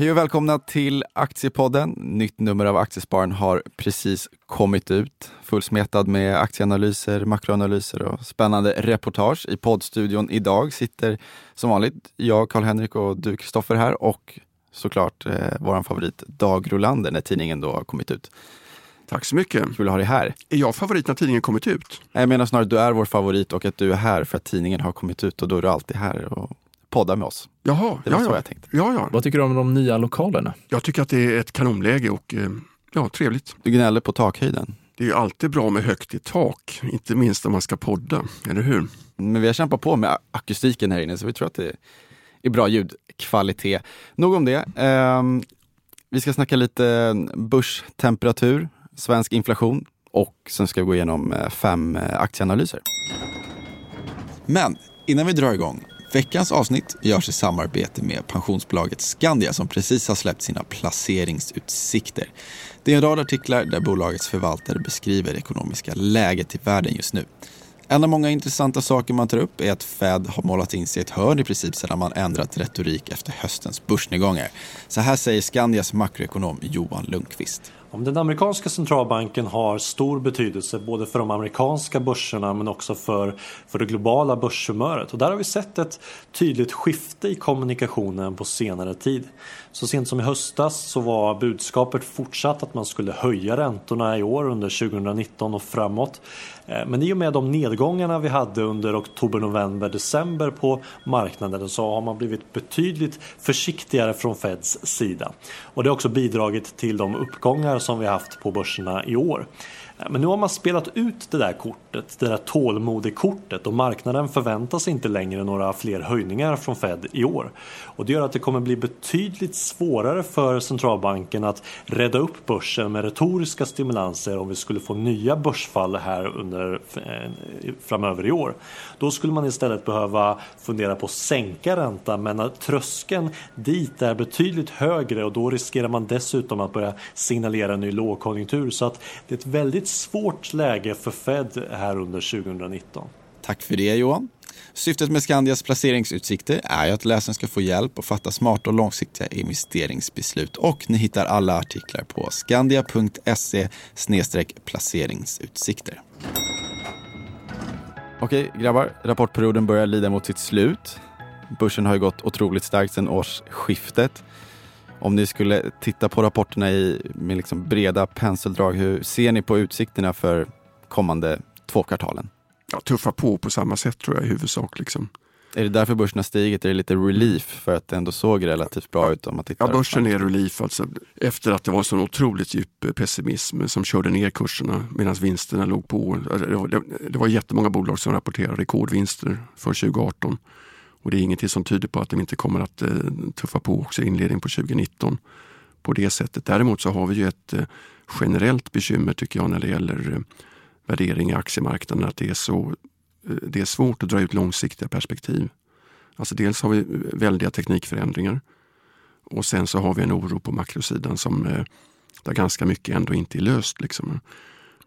Hej och välkomna till Aktiepodden. Nytt nummer av Aktiesparen har precis kommit ut. Fullsmetad med aktieanalyser, makroanalyser och spännande reportage. I poddstudion idag sitter som vanligt jag, Karl-Henrik och du, Kristoffer här och såklart eh, vår favorit Dag Rolander när tidningen då har kommit ut. Tack så mycket. Kul att ha dig här. Är jag favorit när tidningen kommit ut? Jag menar snarare att du är vår favorit och att du är här för att tidningen har kommit ut och då är du alltid här och poddar med oss. Jaha, Det var ja, så ja. jag tänkte. ja, ja. Vad tycker du om de nya lokalerna? Jag tycker att det är ett kanonläge och eh, ja, trevligt. Du gnäller på takhöjden. Det är ju alltid bra med högt i tak, inte minst om man ska podda, eller hur? Men vi har kämpat på med akustiken här inne så vi tror att det är bra ljudkvalitet. Nog om det. Ehm, vi ska snacka lite börstemperatur, svensk inflation och sen ska vi gå igenom eh, fem eh, aktieanalyser. Men innan vi drar igång. Veckans avsnitt görs i samarbete med pensionsbolaget Skandia som precis har släppt sina placeringsutsikter. Det är en rad artiklar där bolagets förvaltare beskriver det ekonomiska läget i världen just nu. En av många intressanta saker man tar upp är att Fed har målat in sig i ett hörn i princip sedan man ändrat retorik efter höstens börsnedgångar. Så här säger Skandias makroekonom Johan Lundqvist. Om den amerikanska centralbanken har stor betydelse både för de amerikanska börserna men också för, för det globala börshumöret. Och där har vi sett ett tydligt skifte i kommunikationen på senare tid. Så sent som i höstas så var budskapet fortsatt att man skulle höja räntorna i år under 2019 och framåt. Eh, men i och med de nedgångarna vi hade under oktober, november, december på marknaden så har man blivit betydligt försiktigare från Feds sida. Och det har också bidragit till de uppgångar som vi haft på börserna i år. Men nu har man spelat ut det där kortet, det där tålmodigkortet och marknaden förväntar sig inte längre några fler höjningar från Fed i år. Och det gör att det kommer bli betydligt svårare för centralbanken att rädda upp börsen med retoriska stimulanser om vi skulle få nya börsfall här under eh, framöver i år. Då skulle man istället behöva fundera på att sänka räntan men tröskeln dit är betydligt högre och då riskerar man dessutom att börja signalera en ny lågkonjunktur. Så att det är ett väldigt svårt läge för Fed här under 2019. Tack för det Johan. Syftet med Skandias placeringsutsikter är ju att läsaren ska få hjälp att fatta smarta och långsiktiga investeringsbeslut och ni hittar alla artiklar på skandia.se placeringsutsikter. Okej grabbar, rapportperioden börjar lida mot sitt slut. Börsen har ju gått otroligt starkt sedan årsskiftet. Om ni skulle titta på rapporterna i, med liksom breda penseldrag, hur ser ni på utsikterna för kommande två kvartalen? Ja, tuffa på på samma sätt tror jag i huvudsak. Liksom. Är det därför börsen har stigit? Är det lite relief för att det ändå såg relativt bra ut om man tittar? Ja, börsen är relief alltså, efter att det var så otroligt djup pessimism som körde ner kurserna medan vinsterna låg på. Det var, det, det var jättemånga bolag som rapporterade rekordvinster för 2018 och det är ingenting som tyder på att de inte kommer att eh, tuffa på också i inledningen på 2019 på det sättet. Däremot så har vi ju ett eh, generellt bekymmer tycker jag när det gäller eh, värdering i aktiemarknaden att det är, så, eh, det är svårt att dra ut långsiktiga perspektiv. Alltså dels har vi eh, väldiga teknikförändringar och sen så har vi en oro på makrosidan som eh, där ganska mycket ändå inte är löst. Liksom.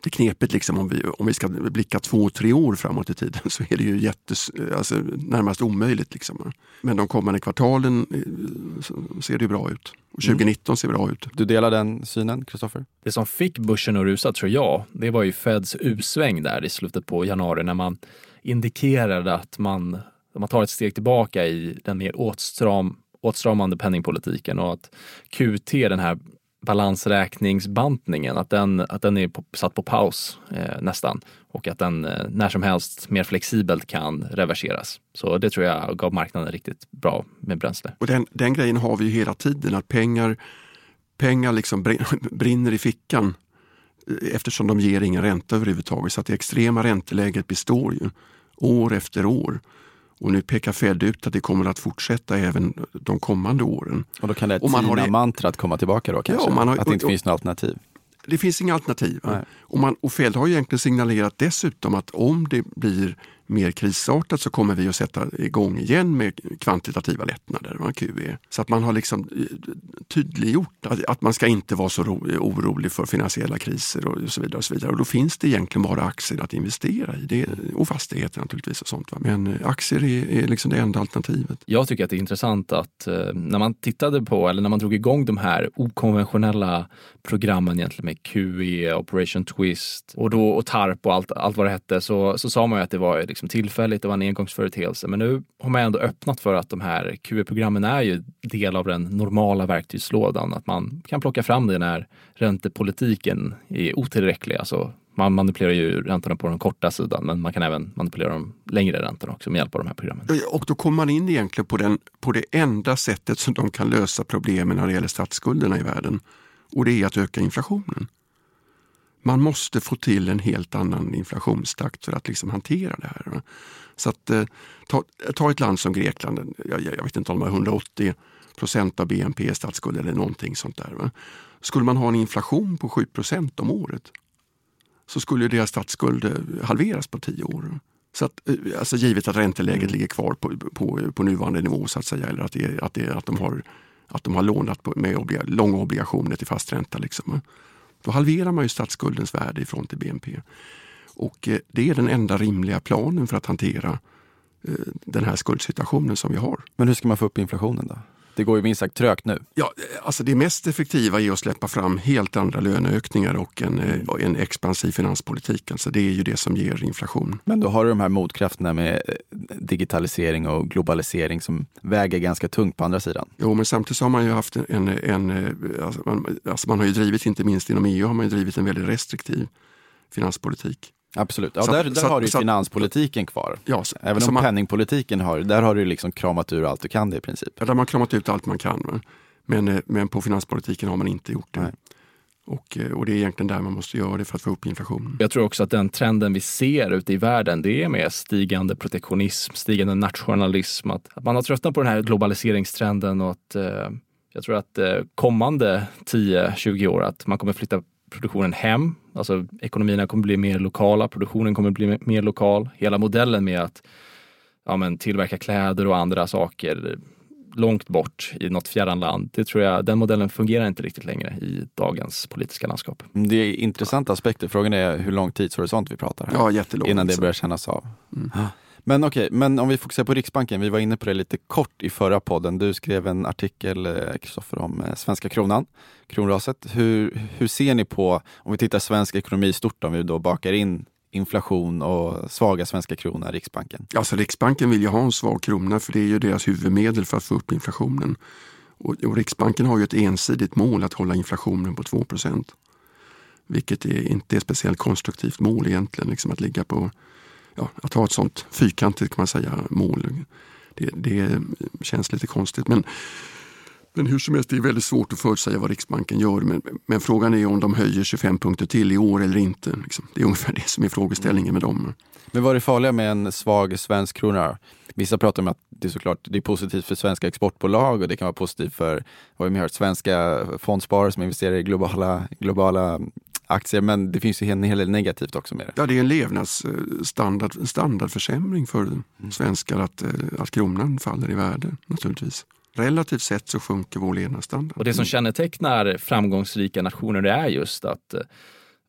Det knepigt liksom om vi, om vi ska blicka två, tre år framåt i tiden så är det ju jättes, alltså, närmast omöjligt. Liksom. Men de kommande kvartalen eh, ser det ju bra ut. Och 2019 ser bra ut. Du delar den synen, Kristoffer? Det som fick börsen att rusa tror jag, det var ju Feds U-sväng där i slutet på januari när man indikerade att man, man tar ett steg tillbaka i den mer åtstram, åtstramande penningpolitiken och att QT, den här balansräkningsbantningen, att den, att den är på, satt på paus eh, nästan och att den eh, när som helst mer flexibelt kan reverseras. Så det tror jag gav marknaden riktigt bra med bränsle. Och den, den grejen har vi ju hela tiden, att pengar, pengar liksom brinner i fickan eh, eftersom de ger ingen ränta överhuvudtaget. Så att det extrema ränteläget består ju år efter år. Och nu pekar Fed ut att det kommer att fortsätta även de kommande åren. Och då kan det Tina-mantrat komma tillbaka då kanske? man har- att det inte och- finns något alternativ? Det finns inga alternativ. Och, man, och Fed har egentligen signalerat dessutom att om det blir mer krisartat så kommer vi att sätta igång igen med kvantitativa lättnader, QE. Så att man har liksom eh, tydliggjort att, att man ska inte vara så ro, orolig för finansiella kriser och så vidare. Och så vidare. Och då finns det egentligen bara aktier att investera i. Det, och fastigheter naturligtvis och sånt. Va. Men eh, aktier är, är liksom det enda alternativet. Jag tycker att det är intressant att eh, när man tittade på, eller när man drog igång de här okonventionella programmen egentligen med QE, Operation Twist och, då, och TARP och allt, allt vad det hette så, så sa man ju att det var liksom tillfälligt, det var en engångsföreteelse. Men nu har man ändå öppnat för att de här QE-programmen är ju del av den normala verktygslådan. Att man kan plocka fram det när räntepolitiken är otillräcklig. Alltså man manipulerar ju räntorna på den korta sidan men man kan även manipulera de längre räntorna också med hjälp av de här programmen. Och då kommer man in egentligen på, den, på det enda sättet som de kan lösa problemen när det gäller statsskulderna i världen. Och det är att öka inflationen. Man måste få till en helt annan inflationstakt för att liksom hantera det här. Så att eh, ta, ta ett land som Grekland, jag, jag vet inte om de har 180 procent av BNP i statsskuld eller någonting sånt där. Va? Skulle man ha en inflation på 7 procent om året så skulle deras statsskuld eh, halveras på tio år. Så att, eh, alltså givet att ränteläget ligger kvar på, på, på nuvarande nivå så att säga, eller att, det, att, det, att, de, har, att de har lånat på, med obliga, långa obligationer till fast ränta. Liksom. Då halverar man ju statsskuldens värde ifrån till BNP. Och eh, det är den enda rimliga planen för att hantera eh, den här skuldsituationen som vi har. Men hur ska man få upp inflationen då? Det går ju minst sagt trögt nu. Ja, alltså det mest effektiva är att släppa fram helt andra löneökningar och en, eh, en expansiv finanspolitik. Alltså det är ju det som ger inflation. Men då har du de här motkrafterna med eh, digitalisering och globalisering som väger ganska tungt på andra sidan. Jo, men samtidigt så har man ju haft en, en eh, alltså man, alltså man har ju drivit, inte minst inom EU, har man drivit en väldigt restriktiv finanspolitik. Absolut, ja, så, där, där så, har du så, finanspolitiken kvar. Ja, Även om man, penningpolitiken har, där har du liksom kramat ur allt du kan det i princip. Ja, där har man kramat ut allt man kan. Men, eh, men på finanspolitiken har man inte gjort det. Och, eh, och, det är egentligen där man måste göra det för att få upp inflationen. Jag tror också att den trenden vi ser ute i världen, det är med stigande protektionism, stigande nationalism. Att, att man har tröttnat på den här globaliseringstrenden och att eh, jag tror att eh, kommande 10-20 år att man kommer flytta produktionen hem. Alltså ekonomierna kommer bli mer lokala, produktionen kommer bli mer lokal. Hela modellen med att ja, men, tillverka kläder och andra saker långt bort i något fjärran land. Det tror jag, den modellen fungerar inte riktigt längre i dagens politiska landskap. Det är intressanta aspekter. Frågan är hur lång tidshorisont vi pratar här. Ja, jättelång. Innan det börjar kännas av. Mm. Men okej, okay, men om vi fokuserar på Riksbanken. Vi var inne på det lite kort i förra podden. Du skrev en artikel, eh, Kristoffer, om eh, svenska kronan, kronraset. Hur, hur ser ni på, om vi tittar svensk ekonomi stort, om vi då bakar in inflation och svaga svenska krona, Riksbanken? Alltså Riksbanken vill ju ha en svag krona för det är ju deras huvudmedel för att få upp inflationen. Och, och Riksbanken har ju ett ensidigt mål att hålla inflationen på 2% Vilket är, inte är ett speciellt konstruktivt mål egentligen, liksom att ligga på ja, att ha ett sånt fyrkantigt kan man säga mål. Det, det känns lite konstigt. Men, men hur som helst, det är väldigt svårt att förutsäga vad Riksbanken gör. Men, men frågan är om de höjer 25 punkter till i år eller inte. Liksom. Det är ungefär det som är frågeställningen med dem. Men vad är det farliga med en svag svensk krona? Vissa pratar om att det är såklart det är positivt för svenska exportbolag och det kan vara positivt för vad vi hört, svenska fondsparare som investerar i globala, globala aktier, men det finns ju en hel del negativt också med det. Ja, det är en levnadsstandard, standardförsämring för mm. svenskar att, eh, att kronan faller i värde naturligtvis. Relativt sett så sjunker vår levnadsstandard. Och det som kännetecknar framgångsrika nationer det är just att eh,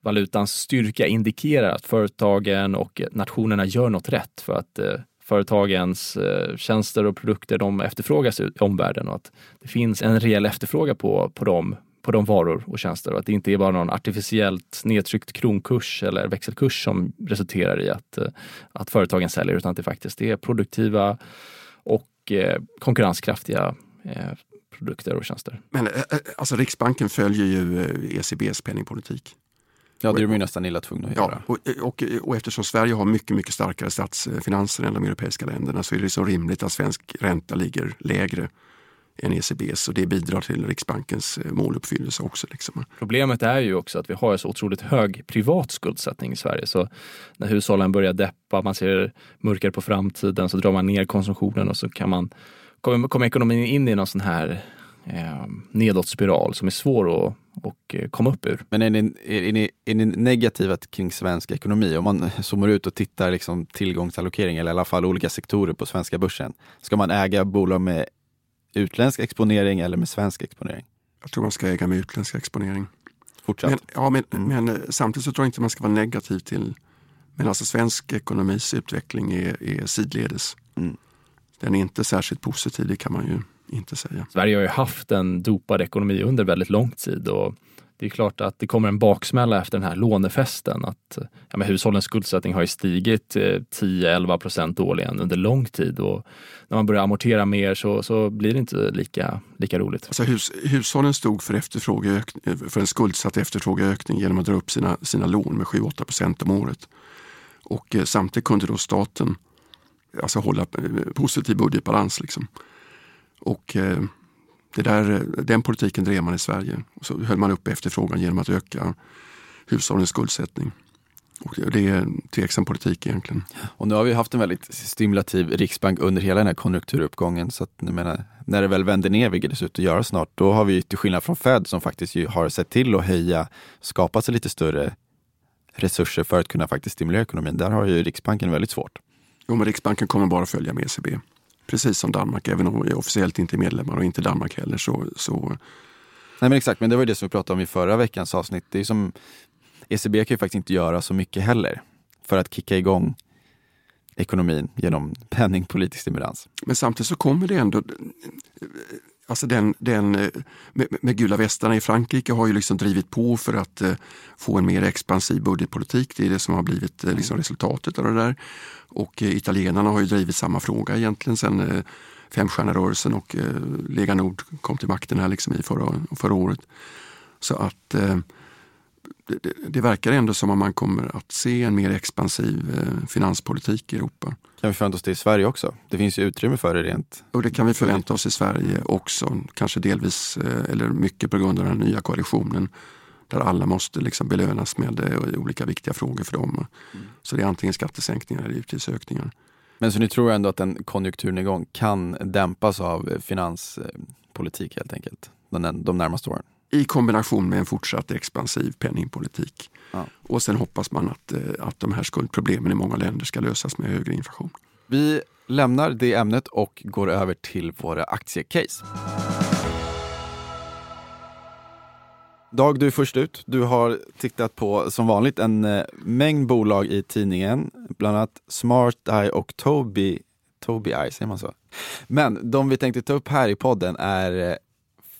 valutans styrka indikerar att företagen och nationerna gör något rätt för att eh, företagens tjänster och produkter de efterfrågas i omvärlden och att det finns en reell efterfrågan på, på dem på de varor och tjänster och att det inte är bara någon artificiellt nedtryckt kronkurs eller växelkurs som resulterar i att, eh, att företagen säljer utan att det faktiskt är produktiva och eh, konkurrenskraftiga eh, produkter och tjänster. Men alltså Riksbanken följer ju ECBs penningpolitik. Ja, det är de ju nästan illa tvungna att göra. Ja, och, och, och, eftersom Sverige har mycket, mycket starkare statsfinanser än de europeiska länderna så är det så rimligt att svensk ränta ligger lägre än ECBs och det bidrar till Riksbankens eh, måluppfyllelse också. Liksom. Problemet är ju också att vi har så otroligt hög privat skuldsättning i Sverige. Så när hushållen börjar deppa, man ser mörkare på framtiden så drar man ner konsumtionen och så kan man kommer, kommer ekonomin in i någon sån här eh, nedåtspiral som är svår att och eh, komma upp ur. Men är ni, är, ni, är ni negativa kring svensk ekonomi? Om man zoomar ut och tittar liksom tillgångsallokering eller i alla fall olika sektorer på svenska börsen. Ska man äga bolag med utländsk exponering eller med svensk exponering? Jag tror man ska äga med utländsk exponering. Fortsatt? Men, ja, men, mm. men eh, samtidigt så tror jag inte man ska vara negativ till men alltså svensk ekonomis utveckling är, är sidledes. Mm. Den är inte särskilt positiv, det kan man ju inte säga. Sverige har ju haft en dopad ekonomi under väldigt lång tid och det är klart att det kommer en baksmälla efter den här lånefesten. Att, ja, men hushållens skuldsättning har ju stigit eh, 10-11 procent årligen under lång tid och när man börjar amortera mer så, så blir det inte lika, lika roligt. Alltså hus, hushållen stod för, eh, för en skuldsatt efterfrågeökning genom att dra upp sina, sina lån med 7-8 procent om året. Och eh, samtidigt kunde då staten alltså hålla eh, positiv budgetbalans. Liksom. Och eh, det där, den politiken drev man i Sverige. Så höll man upp efterfrågan genom att öka hushållens skuldsättning. Och det är en tveksam politik egentligen. Och nu har vi haft en väldigt stimulativ riksbank under hela den här konjunkturuppgången. Så att, menar, när det väl vänder ner, vilket det ser ut att göra snart, då har vi till skillnad från Fed som faktiskt har sett till att höja, skapa sig lite större resurser för att kunna faktiskt stimulera ekonomin. Där har ju Riksbanken väldigt svårt. Jo, men Riksbanken kommer bara följa med ECB. Precis som Danmark, även om vi officiellt inte är medlemmar och inte Danmark heller. Så, så... Nej men exakt, men det var ju det som vi pratade om i förra veckans avsnitt. Det är som, ECB kan ju faktiskt inte göra så mycket heller för att kicka igång ekonomin genom penningpolitisk stimulans. Men samtidigt så kommer det ändå Alltså den, den, eh, med, med gula västarna i Frankrike har ju liksom drivit på för att eh, få en mer expansiv budgetpolitik. Det är det som har blivit eh, liksom resultatet av det där. Och eh, italienarna har ju drivit samma fråga egentligen sen eh, och eh, Lega Nord kom till makten här liksom i förra, förra året. Så att eh, eh, det, det, verkar ändå som att man kommer att se en mer expansiv eh, finanspolitik i Europa. Kan vi förvänta oss det i Sverige också? Det finns ju utrymme för det rent. Och det kan vi förvänta oss i Sverige också. Kanske delvis, eh, eller mycket på grund av den nya koalitionen. Där alla måste liksom belönas med eh, olika viktiga frågor för dem. Mm. Så det är antingen skattesänkningar eller utgiftsökningar. Men så ni tror ändå att en konjunkturnedgång kan dämpas av finanspolitik helt enkelt? De närmaste åren? I kombination med en fortsatt expansiv penningpolitik. Ja. Och sen hoppas man att, eh, att de här skuldproblemen i många länder ska lösas med högre inflation. Vi lämnar det ämnet och går över till våra aktiecase. Dag, du är först ut. Du har tittat på, som vanligt, en eh, mängd bolag i tidningen. Bland annat Smart Eye och Tobii Tobii säger man så? Men de vi tänkte ta upp här i podden är eh,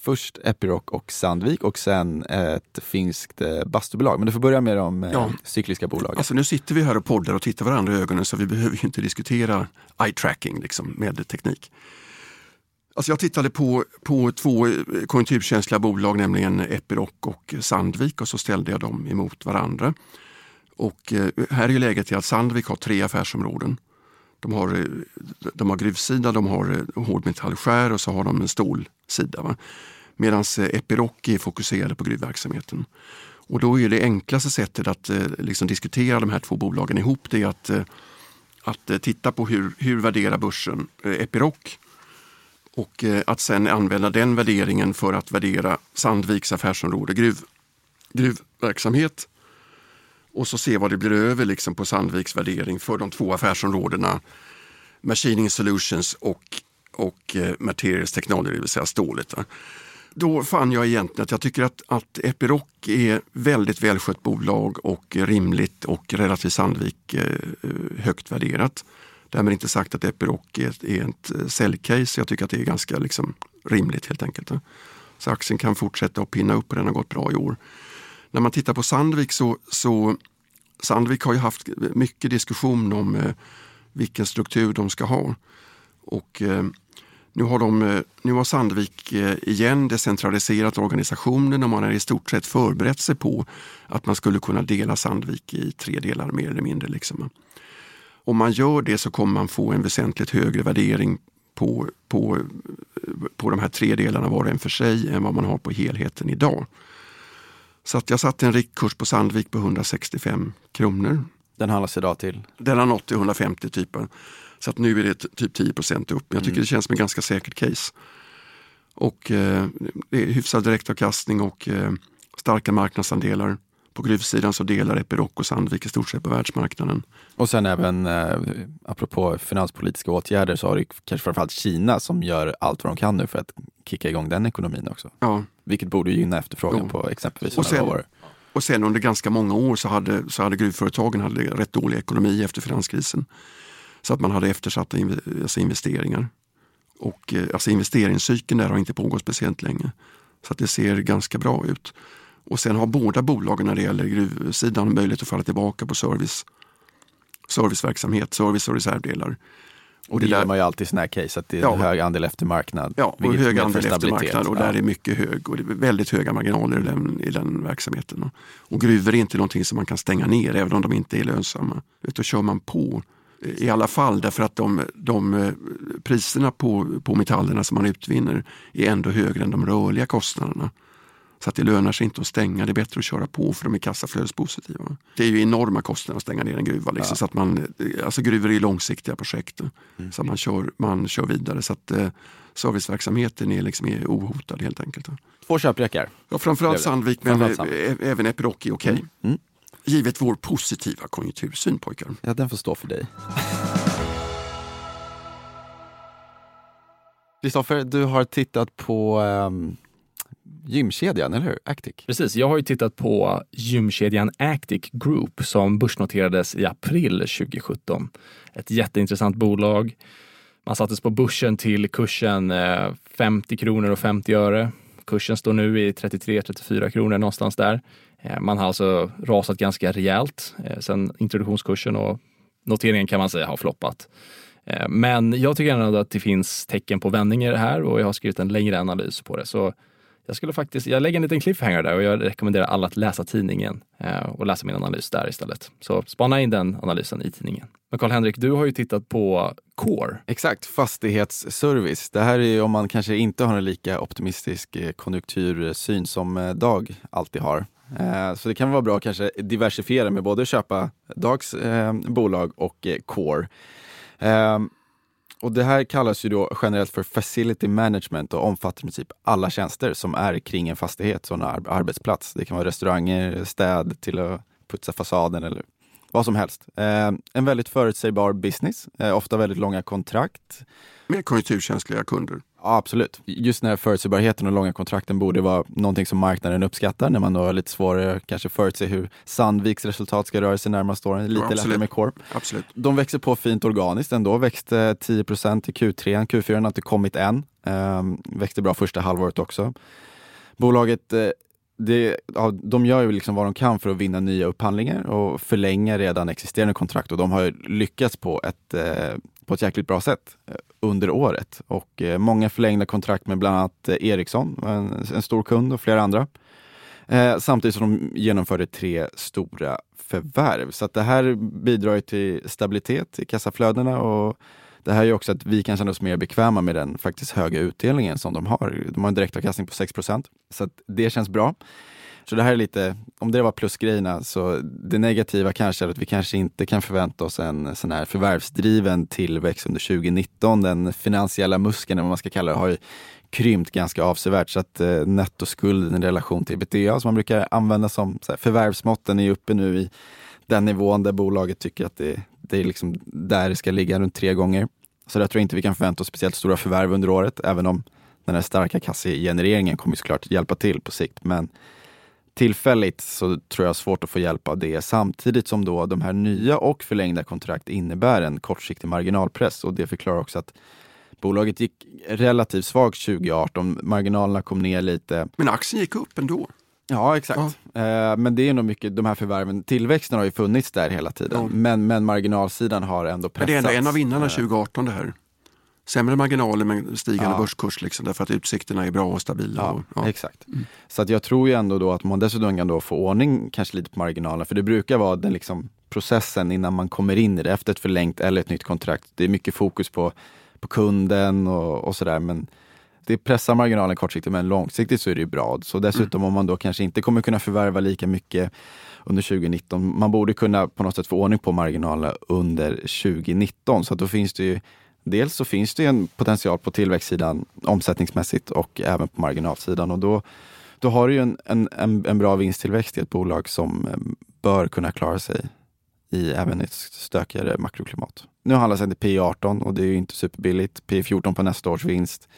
först Epiroc och Sandvik och sen ett finskt eh, bastubolag. Men du får börja med de eh, ja. cykliska bolagen. Alltså nu sitter vi här och poddar och tittar varandra i ögonen så vi behöver ju inte diskutera eye tracking liksom, med teknik. Alltså jag tittade på, på två eh, konjunkturkänsliga bolag, nämligen Epiroc och Sandvik och så ställde jag dem emot varandra. Och här är ju läget att Sandvik har tre affärsområden. De har, de har gruvsida, de har hårdmetallskär och så har de en stålsida. Va? Medan eh, Epiroc är fokuserade på gruvverksamheten. Och då är det enklaste sättet att eh, liksom diskutera de här två bolagen ihop det är att, eh, att titta på hur, hur värderar börsen Epiroc och att sen använda den värderingen för att värdera Sandviks affärsområde gruv, gruvverksamhet och så se vad det blir över liksom på Sandviks värdering för de två affärsområdena Machining Solutions och, och Materials Technology, det vill säga stålet. Då fann jag egentligen att jag tycker att, att Epiroc är väldigt välskött bolag och rimligt och relativt Sandvik eh, högt värderat. Därmed inte sagt att Epiroc är, är ett eh, säljcase. Jag tycker att det är ganska liksom, rimligt helt enkelt. Så aktien kan fortsätta att pinna upp och den har gått bra i år. När man tittar på Sandvik så, så Sandvik har ju haft mycket diskussion om eh, vilken struktur de ska ha. Och eh, nu har, de, eh, nu har Sandvik eh, igen decentraliserat organisationen och man har i stort sett förberett sig på att man skulle kunna dela Sandvik i tre delar mer eller mindre. Liksom. Om man gör det så kommer man få en väsentligt högre värdering på, på, på de här tre delarna var och en för sig än vad man har på helheten idag. Så att jag satte en riktkurs på Sandvik på 165 kronor. Den handlas idag till? Den har nått till 150 typen. Så att nu är det typ 10% upp. Men jag tycker mm. det känns som en ganska säkert case. Och eh, det är hyfsad direktavkastning och eh, starka marknadsandelar. På gruvsidan så delar Epiroc och Sandvik i stort sett på världsmarknaden. Och sen även, eh, apropå finanspolitiska åtgärder, så har du kanske framförallt Kina som gör allt vad de kan nu för att kicka igång den ekonomin också. Ja. Vilket borde gynna efterfrågan Jo. på exempelvis Och sen- råvaror. Och sen under ganska många år så hade, så hade gruvföretagen hade rätt dålig ekonomi efter finanskrisen. Så att man hade eftersatta alltså investeringar. Och eh, alltså investeringscykeln där har inte pågått speciellt länge. Så att det ser ganska bra ut. Och sen har båda bolagen när det gäller gruvsidan möjlighet att falla tillbaka på service, serviceverksamhet, service och reservdelar. Och det det där- gör man ju alltid i sådana här case, att det är Ja. en hög andel eftermarknad. Ja, och hög andel eftermarknad och Ja. där är mycket hög och det är väldigt höga marginaler i den, i den verksamheten. Och gruvor är inte någonting som man kan stänga ner även om de inte är lönsamma. Då kör man på i alla fall därför att de, de eh, priserna på, på metallerna som man utvinner är ändå högre än de rörliga kostnaderna. Så att det lönar sig inte att stänga, det är bättre att köra på för de är kassaflödespositiva. Det är ju enorma kostnader att stänga ner en gruva. Liksom, så att man, alltså gruvor är långsiktiga projekt. Så att man kör, man kör vidare. Så att eh, serviceverksamheten är, liksom, är ohotad helt enkelt. Två köprekar. Ja, framförallt. Sandvik men Framförallt ä- även Epiroc är okej. Mm. Givet vår positiva konjunktursyn pojkar. Ja, den får stå för dig. Kristoffer, du har tittat på um, gymkedjan, eller hur? Actic. Precis, jag har ju tittat på gymkedjan Actic Group som börsnoterades i april 2017. Ett jätteintressant bolag. Man sattes på börsen till kursen eh, 50 kronor och 50 öre. Kursen står nu i 33-34 kronor någonstans där. Eh, man har alltså rasat ganska rejält eh, sen introduktionskursen och noteringen kan man säga har floppat. Eh, men jag tycker ändå att det finns tecken på vändningar här och jag har skrivit en längre analys på det. Så jag skulle faktiskt, jag lägger en liten cliffhanger där och jag rekommenderar alla att läsa tidningen och läsa min analys där istället. Så spana in den analysen i tidningen. Men Karl-Henrik, du har ju tittat på Core. Exakt, fastighetsservice. Det här är ju om man kanske inte har en lika optimistisk konjunktursyn som Dag alltid har. Eh, så det kan vara bra att kanske diversifiera med både att köpa Dags eh, bolag och eh, Core. Eh, Och det här kallas ju då generellt för facility management och omfattar i princip alla tjänster som är kring en fastighet, sån ar- arbetsplats. Det kan vara restauranger, städ till att putsa fasaden eller vad som helst. Eh, en väldigt förutsägbar business, eh, ofta väldigt långa kontrakt. Med konjunkturkänsliga kunder. Ja, absolut. Just den här förutsägbarheten och långa kontrakten borde vara någonting som marknaden uppskattar när man då har lite svårare kanske förutse hur Sandviks resultat ska röra sig närmaste åren. Lite lättare absolut. med Corp. Absolut. De växer på fint organiskt ändå, växte 10% i Q3. Q4 har inte kommit än. Ehm, växte bra första halvåret också. Bolaget, eh, det, ja, de gör ju liksom vad de kan för att vinna nya upphandlingar och förlänga redan existerande kontrakt och de har lyckats på ett, eh, på ett jäkligt bra sätt eh, under året. Och eh, många förlängda kontrakt med bland annat eh, Ericsson, en, en stor kund och flera andra. Eh, samtidigt som de genomförde tre stora förvärv. Så att det här bidrar ju till stabilitet i kassaflödena och det här är också att vi kan känna oss mer bekväma med den faktiskt höga utdelningen som de har. De har en direktavkastning på 6% så att det känns bra. Så det här är lite, om det var plusgrejerna, så det negativa kanske är att vi kanske inte kan förvänta oss en sån här förvärvsdriven tillväxt under 2019. Den finansiella muskeln, vad man ska kalla det, har ju krympt ganska avsevärt så att eh, nettoskulden i relation till ebitda som man brukar använda som så här, förvärvsmåtten är uppe nu i den nivån där bolaget tycker att det, det är liksom där det ska ligga, runt tre gånger. Så där tror jag inte vi kan förvänta oss speciellt stora förvärv under året, även om den här starka kassagenereringen kommer såklart hjälpa till på sikt. Men tillfälligt så tror jag svårt att få hjälp av det samtidigt som då de här nya och förlängda kontrakt innebär en kortsiktig marginalpress och det förklarar också att bolaget gick relativt svagt 2018. Marginalerna kom ner lite. Men aktien gick upp ändå. Ja, exakt. Eh, men det är nog mycket de här förvärven. Tillväxten har ju funnits där hela tiden, Ja. men, men marginalsidan har ändå Men pressats. det är ändå en av vinnarna Eh, 2018 det här. Sämre marginaler men stigande Ja. börskurs liksom, därför att utsikterna är bra och stabila. Ja, och, ja. exakt. Så att jag tror ju ändå då att man dessutom kan då få ordning kanske lite på marginalerna. För det brukar vara den liksom processen innan man kommer in i det efter ett förlängt eller ett nytt kontrakt. Det är mycket fokus på, på kunden och, och sådär. Men det pressar marginalen kortsiktigt men långsiktigt så är det ju bra. Så dessutom om man då kanske inte kommer kunna förvärva lika mycket under 2019. Man borde kunna på något sätt få ordning på marginalerna under 2019. Så att då finns det ju dels så finns det en potential på tillväxtsidan omsättningsmässigt och även på marginalsidan. Och då, då har du ju en, en, en bra vinsttillväxt i ett bolag som ehm, bör kunna klara sig i även ett stökigare makroklimat. Nu handlas det P 18 och det är ju inte superbilligt. P 14 på nästa års vinst.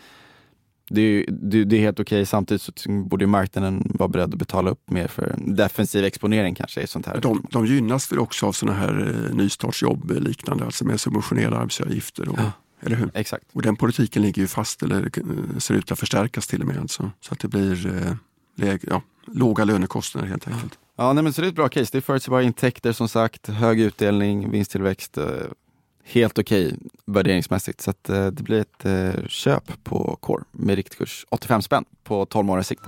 Det är, det, det är helt okej. Okay. Samtidigt så borde marknaden vara beredd att betala upp mer för defensiv exponering kanske. I sånt här. De, de gynnas väl också av sådana här eh, nystartsjobb liknande, alltså med subventionerade arbetsgivaravgifter. Och, ja. Eller hur? Exakt. Och den politiken ligger ju fast eller eh, ser ut att förstärkas till och med. Alltså. Så att det blir eh, läge, ja, låga lönekostnader helt enkelt. Ja, nej, men så det är ett bra case. Det är förutsägbara intäkter som sagt, hög utdelning, vinsttillväxt. Eh, helt okej okay, värderingsmässigt. Så att, eh, det blir ett eh, köp på Core med riktkurs 85 spänn på 12 månaders sikt.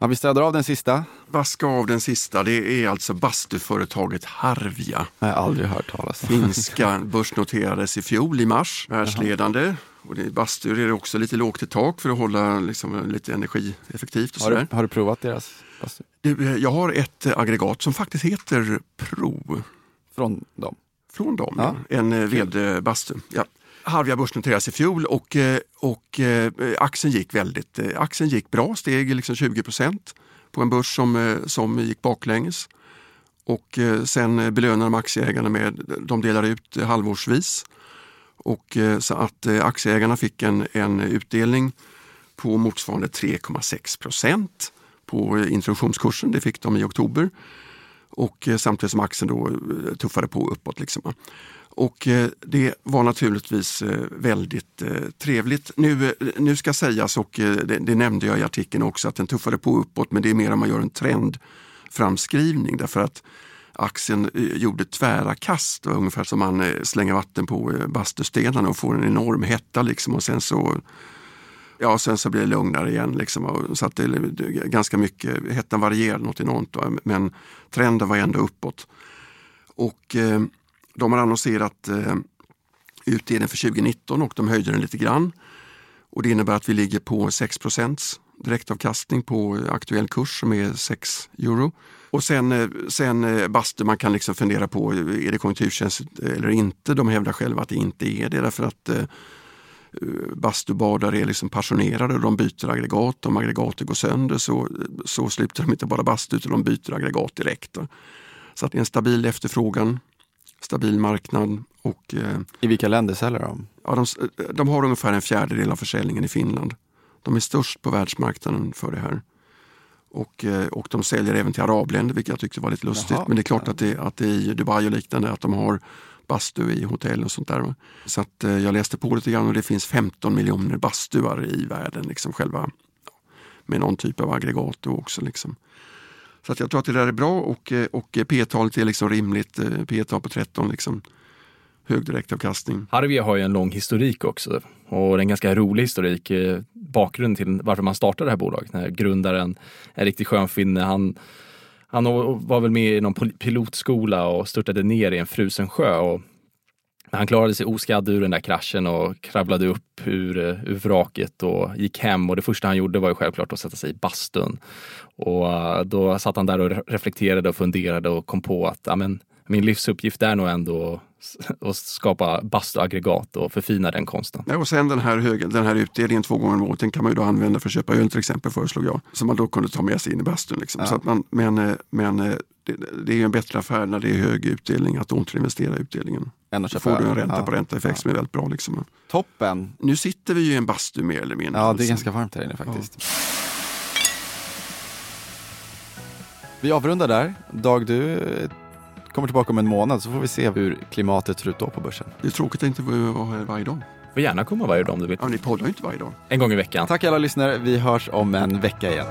Ja, vi städar av den sista. Vaska av den sista, det är alltså bastuföretaget Harvia. Jag har aldrig hört talas om. Finska börsnoterades i fjol i mars, världsledande. Och det, bastur är det också lite lågt i tak för att hålla liksom, lite energieffektivt. Och har, du, har du provat deras bastu? Jag har ett aggregat som faktiskt heter Pro. Från dem? Från dem, ja. En eh, vedbastu. Ja. Harvia börsnoterades i fjol och, eh, och eh, aktien gick väldigt aktien gick bra, steg liksom 20 procent på en börs som, som gick baklänges. Och sen belönade de aktieägarna med, de delar ut halvårsvis och, eh, så att eh, aktieägarna fick en, en utdelning på motsvarande 3,6 procent på eh, introduktionskursen. Det fick de i oktober. Och samtidigt som aktien då tuffade på uppåt. Liksom. Och det var naturligtvis väldigt trevligt. Nu, nu ska sägas, och det, det, nämnde jag i artikeln också, att den tuffade på uppåt men det är mer om man gör en trendframskrivning därför att aktien eh, gjorde tvära kast, ungefär som man eh, slänger vatten på eh, bastustenarna och får en enorm hetta liksom och sen så Ja, sen så blir det lugnare igen. Liksom, så att det är ganska mycket, hettan varierar något enormt men trenden var ändå uppåt. Och eh, de har annonserat eh, utdelningen för 2019 och de höjde den lite grann. Och det innebär att vi ligger på 6 direktavkastning på aktuell kurs som är 6 euro. Och sen, eh, sen eh, bastu, man kan liksom fundera på, är det konjunkturkänsligt eller inte? De hävdar själva att det inte är det därför att eh, bastubadare är liksom passionerade och de byter aggregat. Om aggregatet går sönder så, så slutar de inte bara bastu utan de byter aggregat direkt. Så att det är en stabil efterfrågan, stabil marknad. Och, I vilka länder säljer de? Ja, de, de har ungefär en fjärdedel av försäljningen i Finland. De är störst på världsmarknaden för det här. Och, eh, och de säljer även till arabländer vilket jag tyckte var lite lustigt. Jaha, Men det är klart att det, att det är i Dubai och liknande att de har bastu i hotell och sånt där. Så att eh, jag läste på lite grann och det finns 15 miljoner bastuar i världen. Liksom själva, med någon typ av aggregat också. Liksom. Så att jag tror att det där är bra och, eh, och P-talet är liksom rimligt. P-tal på 13 liksom hög direktavkastning. Harvia har ju en lång historik också och en ganska rolig historik. Eh, bakgrunden till varför man startade det här bolaget. När grundaren, en riktigt skön finne, han, han var väl med i någon pilotskola och störtade ner i en frusen sjö. Och han klarade sig oskadd ur den där kraschen och kravlade upp ur, eh, ur vraket och gick hem och det första han gjorde var ju självklart att sätta sig i bastun. Och eh, då satt han där och reflekterade och funderade och kom på att amen, min livsuppgift är nog ändå att skapa bastuaggregat och förfina den konsten. Ja, och sen den här, hög, den här utdelningen två gånger om året, den kan man ju då använda för att köpa öl till exempel föreslog jag. Som man då kunde ta med sig in i bastun. Liksom. Ja. Så att man, men eh, men eh, det, det, är en bättre affär när det är hög utdelning att återinvestera utdelningen. Än att köpa får du en ränta ja. på ränta-effekt ja. som är väldigt bra. Liksom. Toppen! Nu sitter vi ju i en bastu mer eller mindre. Ja, det är ganska varmt här inne faktiskt. Vi avrundar där. Dag, du kommer tillbaka om en månad så får vi se hur klimatet ser ut då på börsen. Det är tråkigt att inte vara här varje dag. Får gärna komma varje dag om du vill. Ja, ni poddar ju inte varje dag. En gång i veckan. Tack alla lyssnare. Vi hörs om en vecka igen.